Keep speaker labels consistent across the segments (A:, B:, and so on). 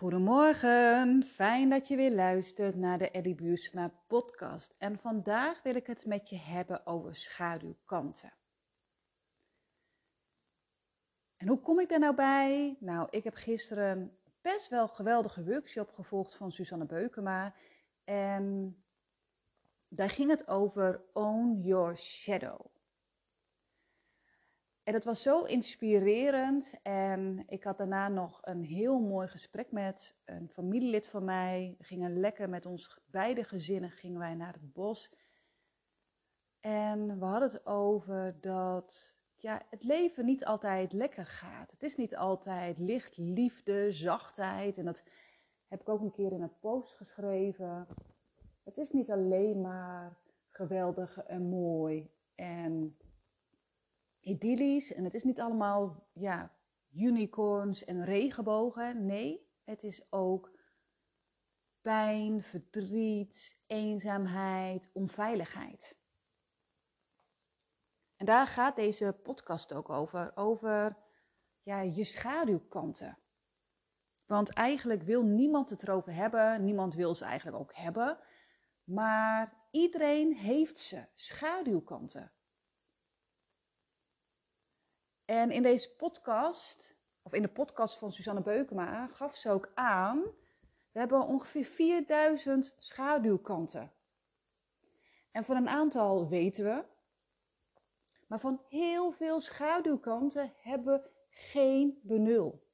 A: Goedemorgen, fijn dat je weer luistert naar de Eddie Buursma podcast. En vandaag wil ik het met je hebben over schaduwkanten. En hoe kom ik daar nou bij? Nou, ik heb gisteren best wel geweldige workshop gevolgd van Susanne Beukema. En daar ging het over Own Your Shadow. En het was zo inspirerend. En ik had daarna nog een heel mooi gesprek met een familielid van mij. We gingen lekker met ons beide gezinnen gingen wij naar het bos. En we hadden het over dat ja, het leven niet altijd lekker gaat. Het is niet altijd licht, liefde, zachtheid. En dat heb ik ook een keer in een post geschreven. Het is niet alleen maar geweldig en mooi. En idyllisch en het is niet allemaal ja, unicorns en regenbogen. Nee, het is ook pijn, verdriet, eenzaamheid, onveiligheid. En daar gaat deze podcast ook over, over ja, je schaduwkanten. Want eigenlijk wil niemand het erover hebben, niemand wil ze eigenlijk ook hebben, maar iedereen heeft ze, schaduwkanten. En in deze podcast, of in de podcast van Suzanne Beukema, gaf ze ook aan: we hebben ongeveer 4000 schaduwkanten. En van een aantal weten we, maar van heel veel schaduwkanten hebben we geen benul.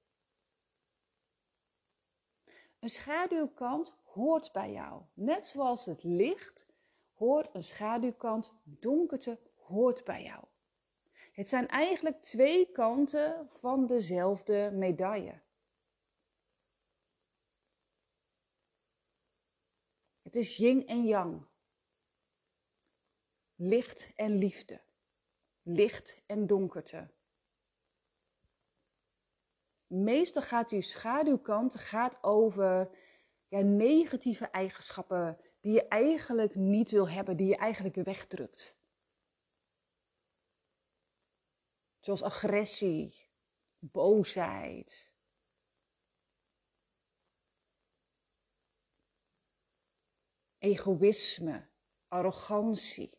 A: Een schaduwkant hoort bij jou. Net zoals het licht hoort een schaduwkant, donkerte hoort bij jou. Het zijn eigenlijk twee kanten van dezelfde medaille. Het is yin en yang. Licht en liefde. Licht en donkerte. Meestal gaat die schaduwkant gaat over ja, negatieve eigenschappen die je eigenlijk niet wil hebben, die je eigenlijk wegdrukt. Zoals agressie, boosheid. Egoïsme, arrogantie.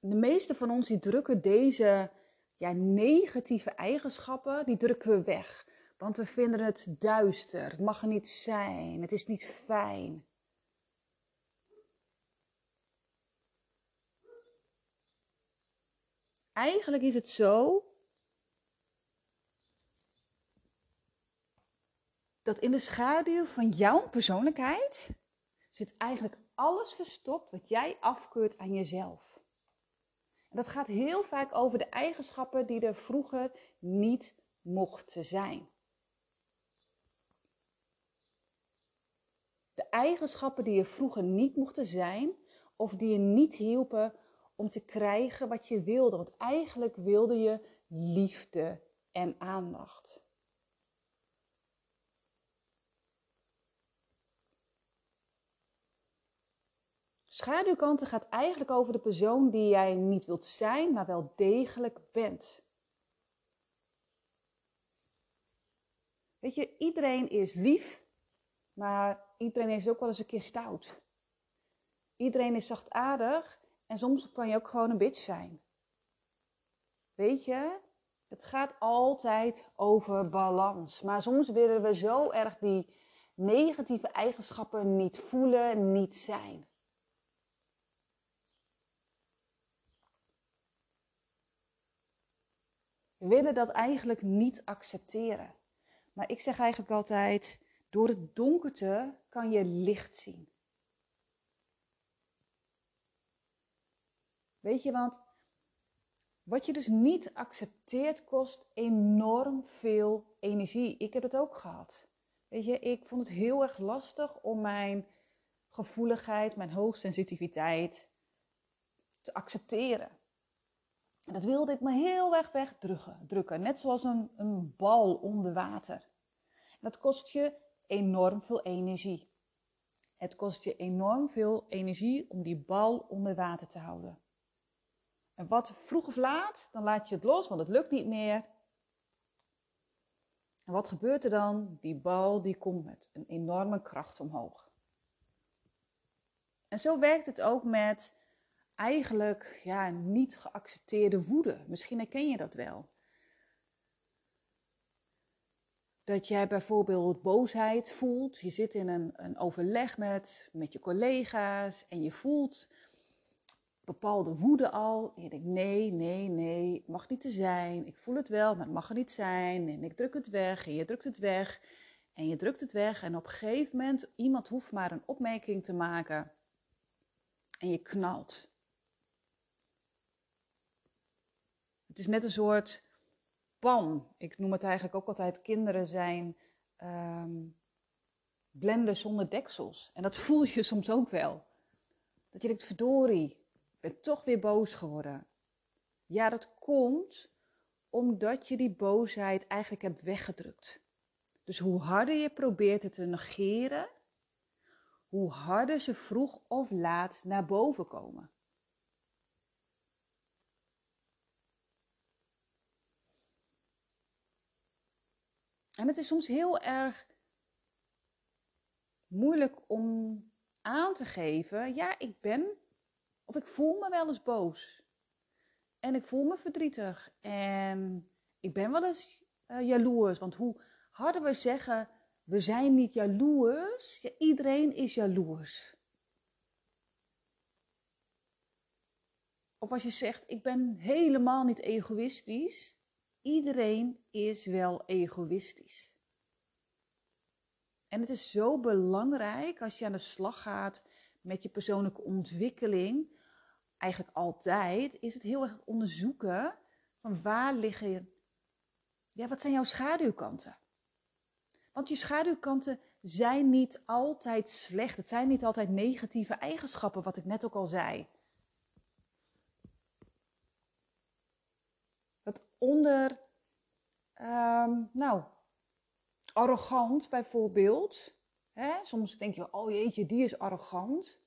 A: De meeste van ons die drukken deze ja, negatieve eigenschappen, die drukken we weg. Want we vinden het duister, het mag er niet zijn, het is niet fijn. Eigenlijk is het zo dat in de schaduw van jouw persoonlijkheid zit eigenlijk alles verstopt wat jij afkeurt aan jezelf. En dat gaat heel vaak over de eigenschappen die er vroeger niet mochten zijn. De eigenschappen die er vroeger niet mochten zijn, of die je niet hielpen om te krijgen wat je wilde. Want eigenlijk wilde je liefde en aandacht. Schaduwkanten gaat eigenlijk over de persoon die jij niet wilt zijn, maar wel degelijk bent. Weet je, iedereen is lief, maar iedereen is ook wel eens een keer stout. Iedereen is zachtaardig en soms kan je ook gewoon een bitch zijn. Weet je, het gaat altijd over balans. Maar soms willen we zo erg die negatieve eigenschappen niet voelen, niet zijn. We willen dat eigenlijk niet accepteren. Maar ik zeg eigenlijk altijd: door het donkerte kan je licht zien. Weet je, want wat je dus niet accepteert kost enorm veel energie. Ik heb het ook gehad. Weet je, ik vond het heel erg lastig om mijn gevoeligheid, mijn hoogsensitiviteit te accepteren. En dat wilde ik me heel erg wegdrukken, net zoals een, een bal onder water. En dat kost je enorm veel energie. Het kost je enorm veel energie om die bal onder water te houden. En wat vroeg of laat, dan laat je het los, want het lukt niet meer. En wat gebeurt er dan? Die bal die komt met een enorme kracht omhoog. En zo werkt het ook met eigenlijk ja, niet geaccepteerde woede. Misschien herken je dat wel. Dat jij bijvoorbeeld boosheid voelt. Je zit in een, een overleg met, met je collega's en je voelt bepaalde woede al. En je denkt, nee, nee, nee, het mag niet te zijn. Ik voel het wel, maar het mag er niet zijn. En ik druk het weg en je drukt het weg. En je drukt het weg en op een gegeven moment, iemand hoeft maar een opmerking te maken. En je knalt. Het is net een soort pan. Ik noem het eigenlijk ook altijd kinderen zijn um, blenden zonder deksels. En dat voel je soms ook wel. Dat je denkt, verdorie, ben toch weer boos geworden. Ja, dat komt omdat je die boosheid eigenlijk hebt weggedrukt. Dus hoe harder je probeert het te negeren, hoe harder ze vroeg of laat naar boven komen. En het is soms heel erg moeilijk om aan te geven, ja, ik ben of ik voel me wel eens boos. En ik voel me verdrietig. En ik ben wel eens uh, jaloers. Want hoe harder we zeggen, we zijn niet jaloers, ja, iedereen is jaloers. Of als je zegt, ik ben helemaal niet egoïstisch, Iedereen is wel egoïstisch. En het is zo belangrijk als je aan de slag gaat met je persoonlijke ontwikkeling, eigenlijk altijd, is het heel erg onderzoeken van waar liggen, ja, wat zijn jouw schaduwkanten? Want je schaduwkanten zijn niet altijd slecht, het zijn niet altijd negatieve eigenschappen, wat ik net ook al zei. onder, um, nou, arrogant bijvoorbeeld. Soms denk je, oh jeetje, die is arrogant.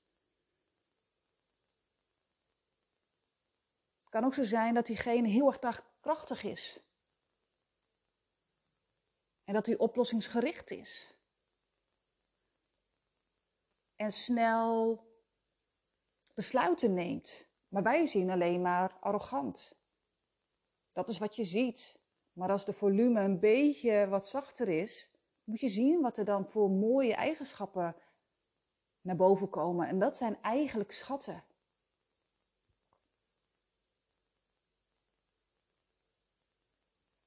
A: Het kan ook zo zijn dat diegene heel erg krachtig is. En dat hij oplossingsgericht is. En snel besluiten neemt. Maar wij zien alleen maar arrogant. Dat is wat je ziet. Maar als de volume een beetje wat zachter is, moet je zien wat er dan voor mooie eigenschappen naar boven komen. En dat zijn eigenlijk schatten.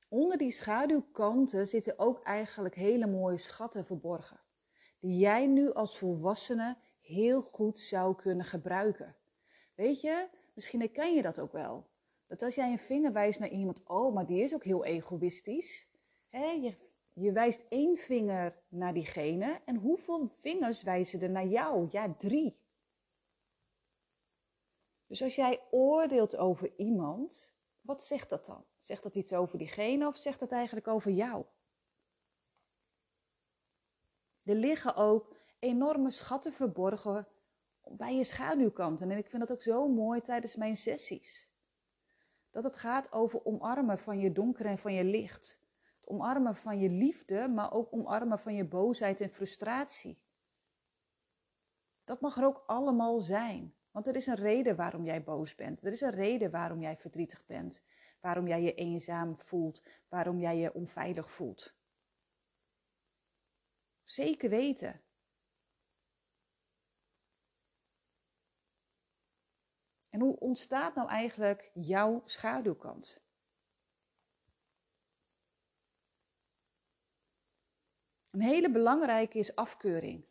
A: Onder die schaduwkanten zitten ook eigenlijk hele mooie schatten verborgen. Die jij nu als volwassene heel goed zou kunnen gebruiken. Weet je, misschien herken je dat ook wel. Dat als jij een vinger wijst naar iemand, oh, maar die is ook heel egoïstisch. Hè? Je, je wijst één vinger naar diegene en hoeveel vingers wijzen er naar jou? Ja, drie. Dus als jij oordeelt over iemand, wat zegt dat dan? Zegt dat iets over diegene of zegt dat eigenlijk over jou? Er liggen ook enorme schatten verborgen bij je schaduwkanten. En ik vind dat ook zo mooi tijdens mijn sessies. Dat het gaat over omarmen van je donker en van je licht. Omarmen van je liefde, maar ook omarmen van je boosheid en frustratie. Dat mag er ook allemaal zijn. Want er is een reden waarom jij boos bent. Er is een reden waarom jij verdrietig bent. Waarom jij je eenzaam voelt. Waarom jij je onveilig voelt. Zeker weten. En hoe ontstaat nou eigenlijk jouw schaduwkant? Een hele belangrijke is afkeuring.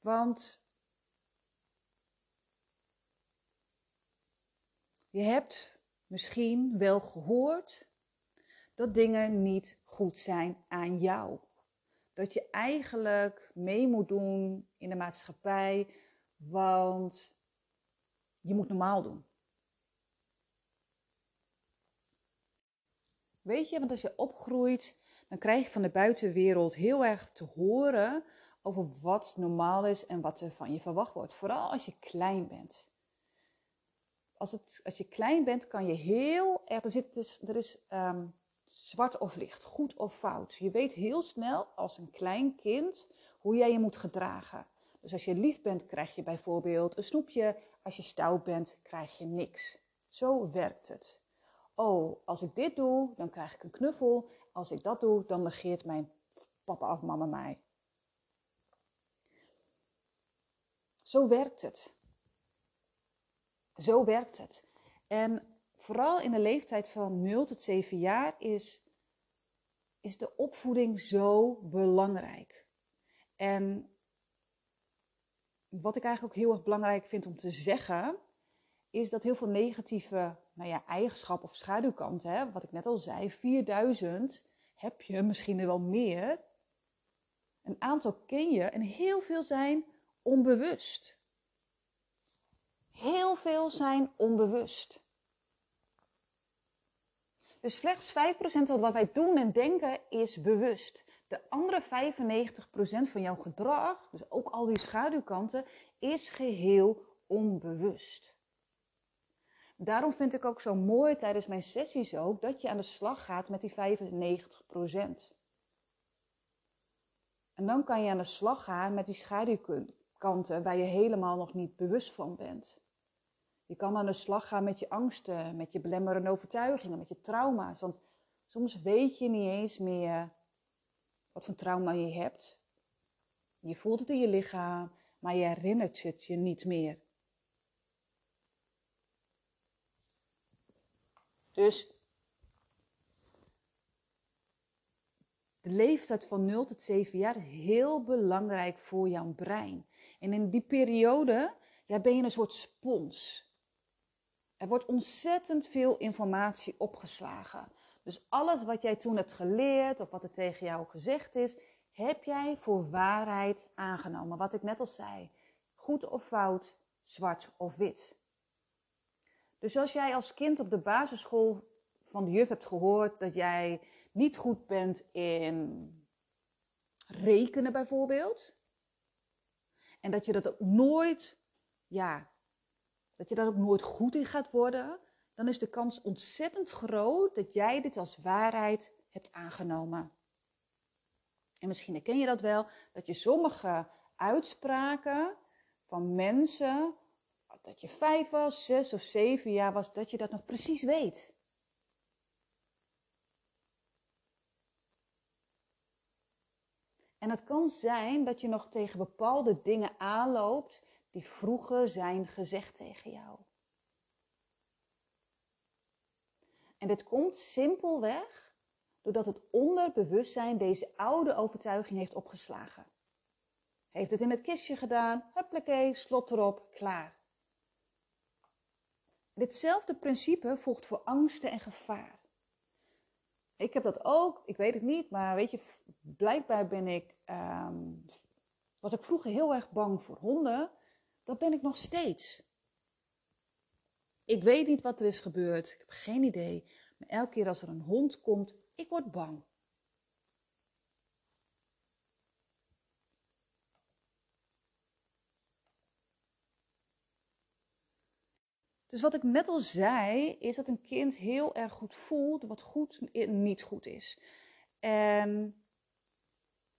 A: Want je hebt misschien wel gehoord dat dingen niet goed zijn aan jou. Dat je eigenlijk mee moet doen in de maatschappij, want je moet normaal doen. Weet je, want als je opgroeit, dan krijg je van de buitenwereld heel erg te horen over wat normaal is en wat er van je verwacht wordt. Vooral als je klein bent. Als, het, als je klein bent, kan je heel erg. Er, zit, dus, er is um, zwart of licht, goed of fout. Je weet heel snel als een klein kind hoe jij je moet gedragen. Dus als je lief bent, krijg je bijvoorbeeld een snoepje. Als je stout bent, krijg je niks. Zo werkt het. Oh, als ik dit doe, dan krijg ik een knuffel. Als ik dat doe, dan negeert mijn papa of mama mij. Zo werkt het. Zo werkt het. En vooral in de leeftijd van 0 tot 7 jaar is, is de opvoeding zo belangrijk. En wat ik eigenlijk ook heel erg belangrijk vind om te zeggen, is dat heel veel negatieve nou ja, eigenschappen of schaduwkanten, hè, wat ik net al zei, 4000 heb je, misschien er wel meer. Een aantal ken je en heel veel zijn onbewust. Heel veel zijn onbewust. Dus slechts 5% van wat wij doen en denken is bewust. De andere 95% van jouw gedrag, dus ook al die schaduwkanten, is geheel onbewust. Daarom vind ik ook zo mooi tijdens mijn sessies ook dat je aan de slag gaat met die 95%. En dan kan je aan de slag gaan met die schaduwkanten waar je helemaal nog niet bewust van bent. Je kan aan de slag gaan met je angsten, met je belemmerende overtuigingen, met je trauma's. Want soms weet je niet eens meer wat voor trauma je hebt. Je voelt het in je lichaam, maar je herinnert het je niet meer. Dus de leeftijd van 0 tot 7 jaar is heel belangrijk voor jouw brein. En in die periode ben je een soort spons. Er wordt ontzettend veel informatie opgeslagen. Dus alles wat jij toen hebt geleerd of wat er tegen jou gezegd is, heb jij voor waarheid aangenomen. Wat ik net al zei. Goed of fout, zwart of wit. Dus als jij als kind op de basisschool van de juf hebt gehoord dat jij niet goed bent in rekenen bijvoorbeeld. En dat je dat ook nooit, ja, dat je daar ook nooit goed in gaat worden. Dan is de kans ontzettend groot dat jij dit als waarheid hebt aangenomen. En misschien herken je dat wel, dat je sommige uitspraken van mensen, dat je vijf was, zes of zeven jaar was, dat je dat nog precies weet. En het kan zijn dat je nog tegen bepaalde dingen aanloopt die vroeger zijn gezegd tegen jou. En dit komt simpelweg doordat het onderbewustzijn deze oude overtuiging heeft opgeslagen. Heeft het in het kistje gedaan, huppakee, slot erop, klaar. Ditzelfde principe volgt voor angsten en gevaar. Ik heb dat ook, ik weet het niet, maar weet je, blijkbaar ben ik, ehm, was ik vroeger heel erg bang voor honden. Dat ben ik nog steeds. Ik weet niet wat er is gebeurd, ik heb geen idee. Maar elke keer als er een hond komt, ik word bang. Dus wat ik net al zei, is dat een kind heel erg goed voelt wat goed en niet goed is. En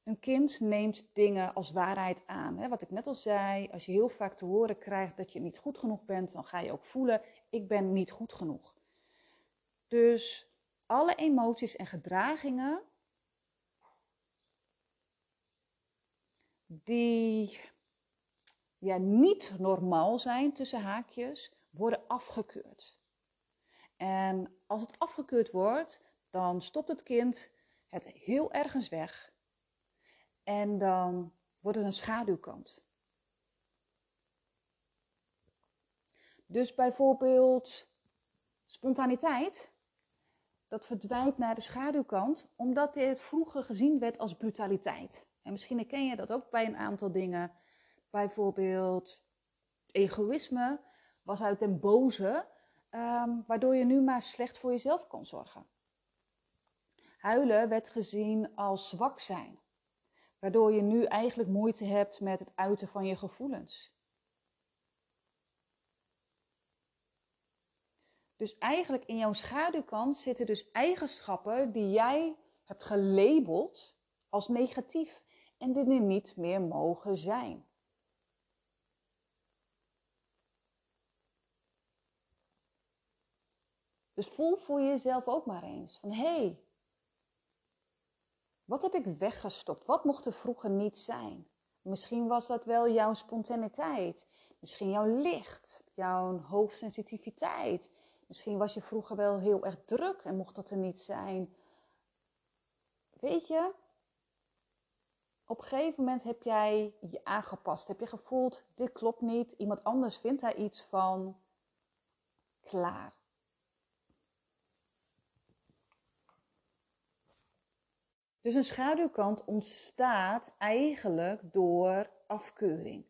A: een kind neemt dingen als waarheid aan. Wat ik net al zei, als je heel vaak te horen krijgt dat je niet goed genoeg bent, dan ga je ook voelen, ik ben niet goed genoeg. Dus alle emoties en gedragingen die ja, niet normaal zijn tussen haakjes, worden afgekeurd. En als het afgekeurd wordt, dan stopt het kind het heel ergens weg. En dan wordt het een schaduwkant. Dus bijvoorbeeld spontaniteit, dat verdwijnt naar de schaduwkant, omdat dit vroeger gezien werd als brutaliteit. En misschien herken je dat ook bij een aantal dingen. Bijvoorbeeld egoïsme was uit den boze, um, waardoor je nu maar slecht voor jezelf kon zorgen. Huilen werd gezien als zwak zijn, waardoor je nu eigenlijk moeite hebt met het uiten van je gevoelens. Dus eigenlijk in jouw schaduwkant zitten dus eigenschappen die jij hebt gelabeld als negatief en die er niet meer mogen zijn. Dus voel voor jezelf ook maar eens van hé, hey, wat heb ik weggestopt? Wat mocht er vroeger niet zijn? Misschien was dat wel jouw spontaniteit, misschien jouw licht, jouw hoogsensitiviteit. Misschien was je vroeger wel heel erg druk en mocht dat er niet zijn. Weet je, op een gegeven moment heb jij je aangepast. Heb je gevoeld, dit klopt niet. Iemand anders vindt daar iets van. Klaar. Dus een schaduwkant ontstaat eigenlijk door afkeuring.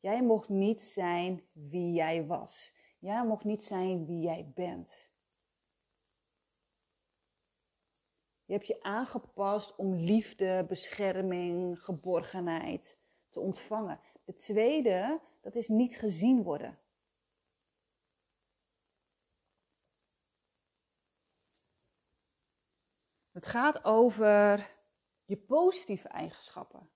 A: Jij mocht niet zijn wie jij was. Jij mocht niet zijn wie jij bent. Je hebt je aangepast om liefde, bescherming, geborgenheid te ontvangen. De tweede, dat is niet gezien worden. Het gaat over je positieve eigenschappen.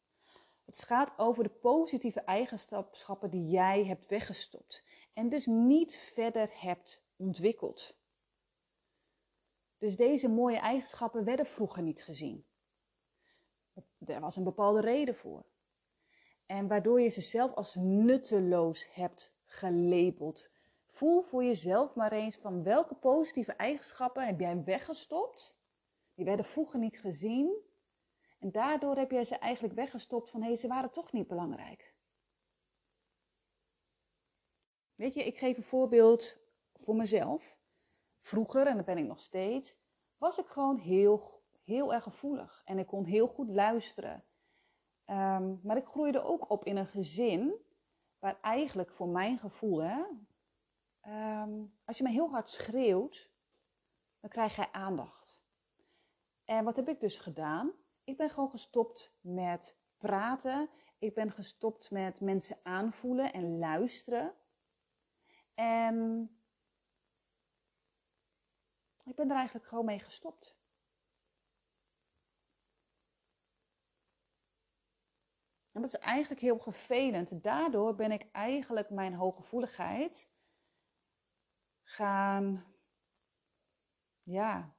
A: Het gaat over de positieve eigenschappen die jij hebt weggestopt en dus niet verder hebt ontwikkeld. Dus deze mooie eigenschappen werden vroeger niet gezien. Er was een bepaalde reden voor. En waardoor je ze zelf als nutteloos hebt gelabeld. Voel voor jezelf maar eens van welke positieve eigenschappen heb jij weggestopt. Die werden vroeger niet gezien. En daardoor heb jij ze eigenlijk weggestopt van hé, hey, ze waren toch niet belangrijk. Weet je, ik geef een voorbeeld voor mezelf. Vroeger, en dat ben ik nog steeds, was ik gewoon heel, heel erg gevoelig. En ik kon heel goed luisteren. Ehm, maar ik groeide ook op in een gezin waar eigenlijk voor mijn gevoel, hè, ehm, als je me heel hard schreeuwt, dan krijg jij aandacht. En wat heb ik dus gedaan? Ik ben gewoon gestopt met praten. Ik ben gestopt met mensen aanvoelen en luisteren. En ik ben er eigenlijk gewoon mee gestopt. En dat is eigenlijk heel vervelend. Daardoor ben ik eigenlijk mijn hooggevoeligheid gaan ja,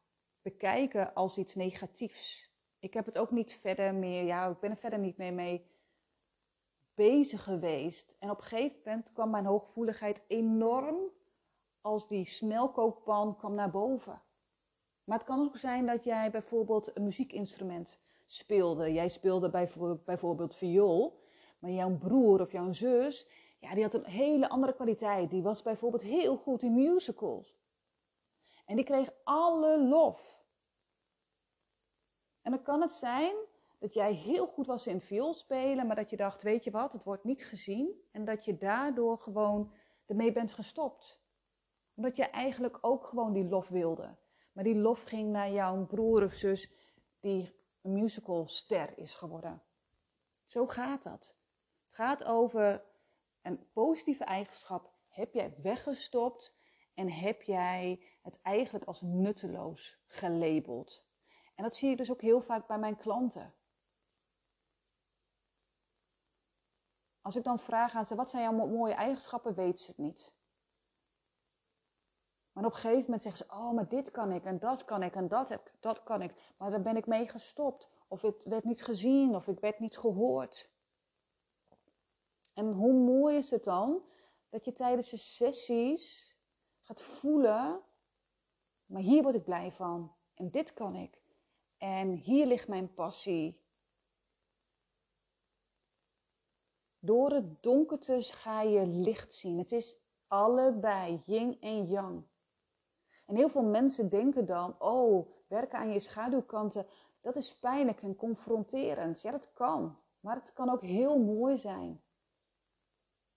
A: bekijken als iets negatiefs. Ik heb het ook niet verder meer, ja, ik ben er verder niet meer mee bezig geweest. En op een gegeven moment kwam mijn hooggevoeligheid enorm als die snelkookpan kwam naar boven. Maar het kan ook zijn dat jij bijvoorbeeld een muziekinstrument speelde. Jij speelde bijvoorbeeld viool, maar jouw broer of jouw zus, ja, die had een hele andere kwaliteit. Die was bijvoorbeeld heel goed in musicals. En die kreeg alle lof. En dan kan het zijn dat jij heel goed was in viool spelen, maar dat je dacht, weet je wat, het wordt niet gezien. En dat je daardoor gewoon ermee bent gestopt. Omdat je eigenlijk ook gewoon die lof wilde. Maar die lof ging naar jouw broer of zus die een musicalster is geworden. Zo gaat dat. Het gaat over een positieve eigenschap. Heb jij weggestopt en heb jij het eigenlijk als nutteloos gelabeld? En dat zie ik dus ook heel vaak bij mijn klanten. Als ik dan vraag aan ze, wat zijn jouw mooie eigenschappen, weten ze het niet. Maar op een gegeven moment zeggen ze, oh, maar dit kan ik en dat kan ik en dat, heb, dat kan ik. Maar daar ben ik mee gestopt. Of het werd niet gezien of ik werd niet gehoord. En hoe mooi is het dan dat je tijdens de sessies gaat voelen, maar hier word ik blij van en dit kan ik. En hier ligt mijn passie. Door het donkerte ga je licht zien. Het is allebei yin en yang. En heel veel mensen denken dan, oh, werken aan je schaduwkanten, dat is pijnlijk en confronterend. Ja, dat kan. Maar het kan ook heel mooi zijn.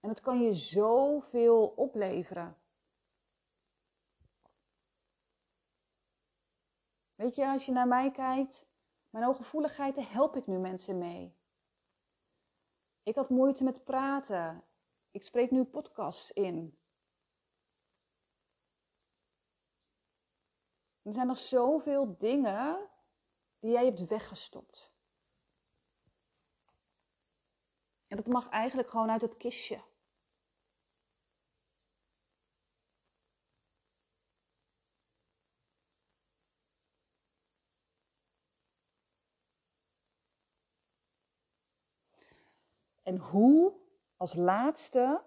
A: En het kan je zoveel opleveren. Weet je, als je naar mij kijkt, mijn hooggevoeligheid, daar help ik nu mensen mee. Ik had moeite met praten. Ik spreek nu podcasts in. Er zijn nog zoveel dingen die jij hebt weggestopt. En dat mag eigenlijk gewoon uit het kistje. En hoe, als laatste,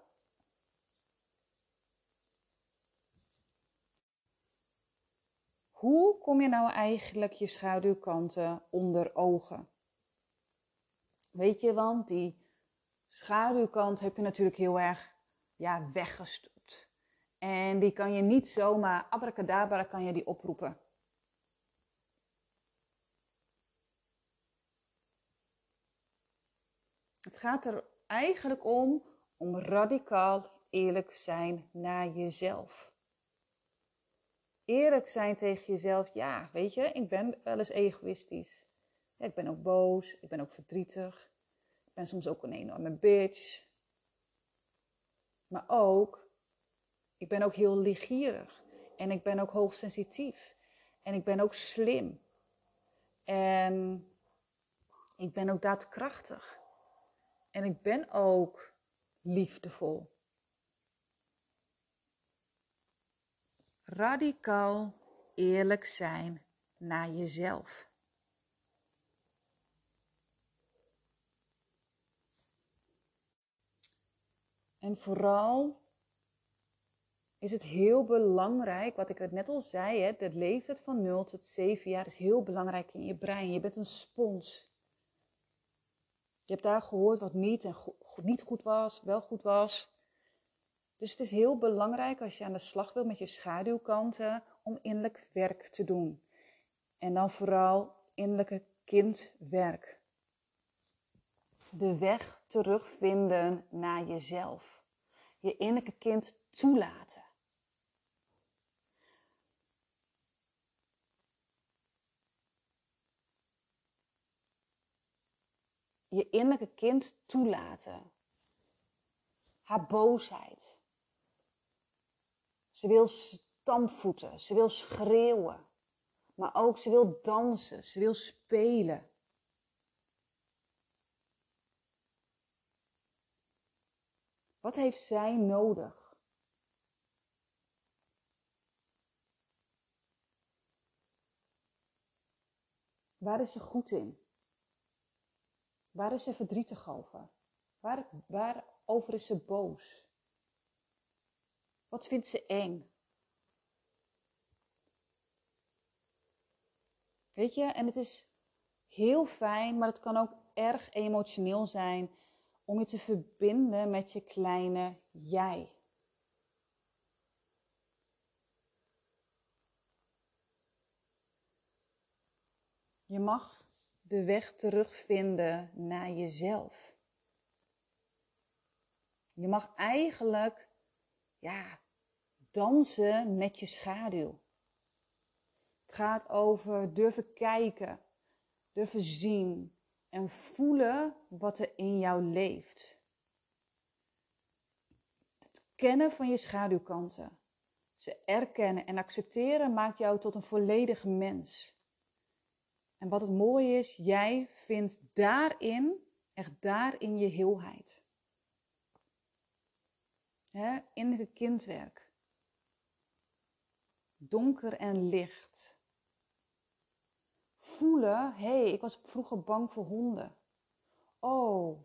A: hoe kom je nou eigenlijk je schaduwkanten onder ogen? Weet je, want die schaduwkant heb je natuurlijk heel erg ja, weggestopt. En die kan je niet zomaar, abracadabra kan je die oproepen. Het gaat er eigenlijk om, om radicaal eerlijk zijn naar jezelf. Eerlijk zijn tegen jezelf, ja, weet je, ik ben wel eens egoïstisch. Ik ben ook boos, ik ben ook verdrietig. Ik ben soms ook een enorme bitch. Maar ook, ik ben ook heel lichtgierig. En ik ben ook hoogsensitief. En ik ben ook slim. En ik ben ook daadkrachtig. En ik ben ook liefdevol. Radicaal eerlijk zijn naar jezelf. En vooral is het heel belangrijk, wat ik het net al zei, hè, de leeftijd van 0 tot 7 jaar is heel belangrijk in je brein. Je bent een spons. Je hebt daar gehoord wat niet en niet goed was, wel goed was. Dus het is heel belangrijk als je aan de slag wil met je schaduwkanten om innerlijk werk te doen. En dan vooral innerlijke kindwerk. De weg terugvinden naar jezelf. Je innerlijke kind toelaten. Je innerlijke kind toelaten. Haar boosheid. Ze wil stampvoeten, ze wil schreeuwen. Maar ook ze wil dansen, ze wil spelen. Wat heeft zij nodig? Waar is ze goed in? Waar is ze verdrietig over? Waar, waarover is ze boos? Wat vindt ze eng? Weet je, en het is heel fijn, maar het kan ook erg emotioneel zijn om je te verbinden met je kleine jij. Je mag de weg terugvinden naar jezelf. Je mag eigenlijk ja, dansen met je schaduw. Het gaat over durven kijken, durven zien en voelen wat er in jou leeft. Het kennen van je schaduwkanten, ze erkennen en accepteren maakt jou tot een volledige mens. En wat het mooie is, jij vindt daarin, echt daarin je heelheid. He, innerlijke kindwerk. Donker en licht. Voelen, hé, hey, ik was vroeger bang voor honden. Oh,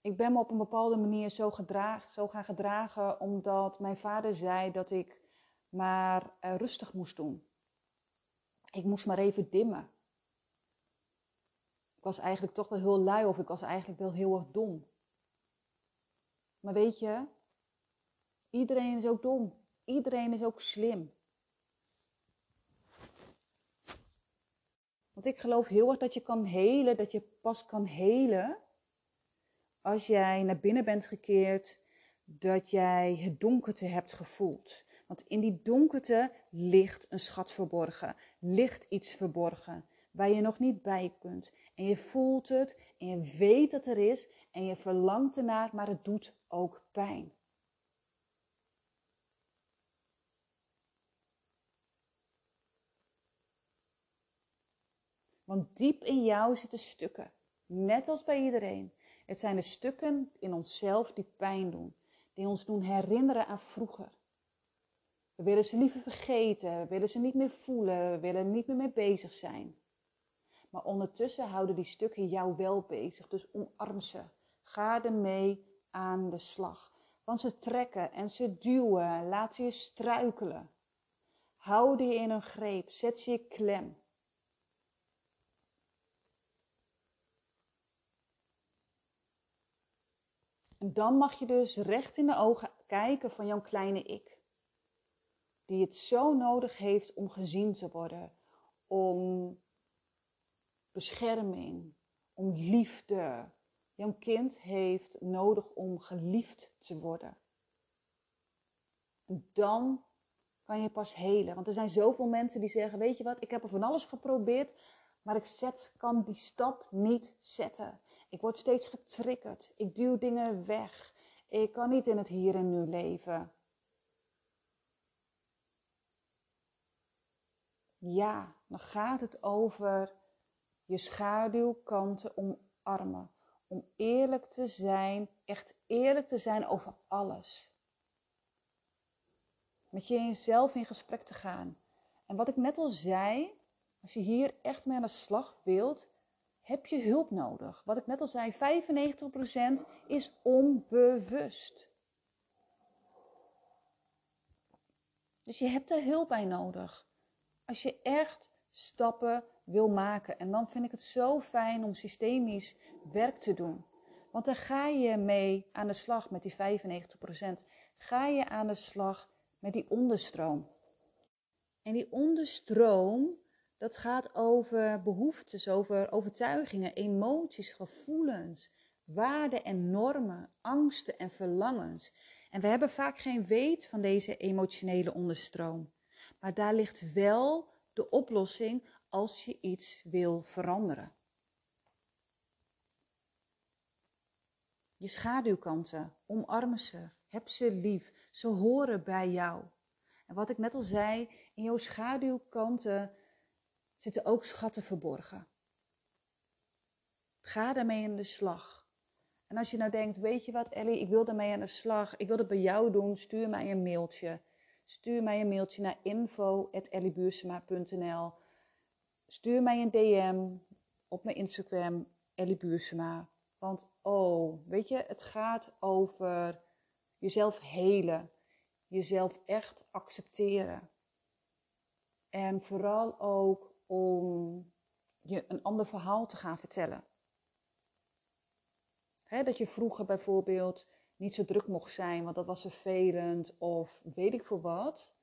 A: ik ben me op een bepaalde manier zo, gedraag, zo gaan gedragen omdat mijn vader zei dat ik maar uh, rustig moest doen. Ik moest maar even dimmen. Ik was eigenlijk toch wel heel lui of ik was eigenlijk wel heel erg dom. Maar weet je, iedereen is ook dom. Iedereen is ook slim. Want ik geloof heel erg dat je kan helen, dat je pas kan helen als jij naar binnen bent gekeerd, dat jij het donkerte hebt gevoeld. Want in die donkerte ligt een schat verborgen, ligt iets verborgen waar je nog niet bij kunt. En je voelt het en je weet dat er is en je verlangt ernaar, maar het doet ook pijn. Want diep in jou zitten stukken, net als bij iedereen. Het zijn de stukken in onszelf die pijn doen, die ons doen herinneren aan vroeger. We willen ze liever vergeten, we willen ze niet meer voelen, we willen er niet meer mee bezig zijn. Maar ondertussen houden die stukken jou wel bezig, dus omarm ze. Ga ermee aan de slag. Want ze trekken en ze duwen, laat ze je struikelen. Hou je in een greep, zet ze je klem. En dan mag je dus recht in de ogen kijken van jouw kleine ik. Die het zo nodig heeft om gezien te worden, om bescherming, om liefde. Jouw kind heeft nodig om geliefd te worden. En dan kan je pas helen. Want er zijn zoveel mensen die zeggen: Weet je wat, ik heb er van alles geprobeerd, maar ik zet, kan die stap niet zetten. Ik word steeds getriggerd. Ik duw dingen weg. Ik kan niet in het hier en nu leven. Ja, dan gaat het over je schaduwkanten omarmen. Om eerlijk te zijn, echt eerlijk te zijn over alles. Met jezelf in gesprek te gaan. En wat ik net al zei, als je hier echt mee aan de slag wilt, heb je hulp nodig. Wat ik net al zei, 95% is onbewust. Dus je hebt er hulp bij nodig. Als je echt stappen wil maken. En dan vind ik het zo fijn om systemisch werk te doen. Want dan ga je mee aan de slag met die 95%. Ga je aan de slag met die onderstroom. En die onderstroom, dat gaat over behoeftes, over overtuigingen, emoties, gevoelens, waarden en normen, angsten en verlangens. En we hebben vaak geen weet van deze emotionele onderstroom. Maar daar ligt wel de oplossing als je iets wil veranderen. Je schaduwkanten, omarmen ze, heb ze lief, ze horen bij jou. En wat ik net al zei, in jouw schaduwkanten zitten ook schatten verborgen. Ga daarmee aan de slag. En als je nou denkt, weet je wat Ellie, ik wil daarmee aan de slag, ik wil het bij jou doen, stuur mij een mailtje. Stuur mij een mailtje naar info.elliebuursema.nl Stuur mij een DM op mijn Instagram, Ellie Buursema. Want oh, weet je, het gaat over jezelf helen. Jezelf echt accepteren. En vooral ook om je een ander verhaal te gaan vertellen. dat je vroeger bijvoorbeeld niet zo druk mocht zijn, want dat was vervelend of weet ik veel wat.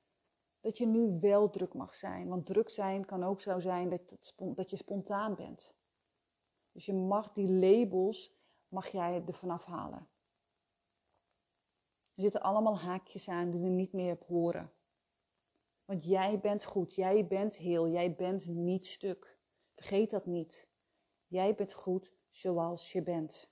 A: Dat je nu wel druk mag zijn. Want druk zijn kan ook zo zijn dat, dat je spontaan bent. Dus je mag die labels, mag jij er vanaf halen. Er zitten allemaal haakjes aan die er niet meer op horen. Want jij bent goed, jij bent heel, jij bent niet stuk. Vergeet dat niet. Jij bent goed zoals je bent.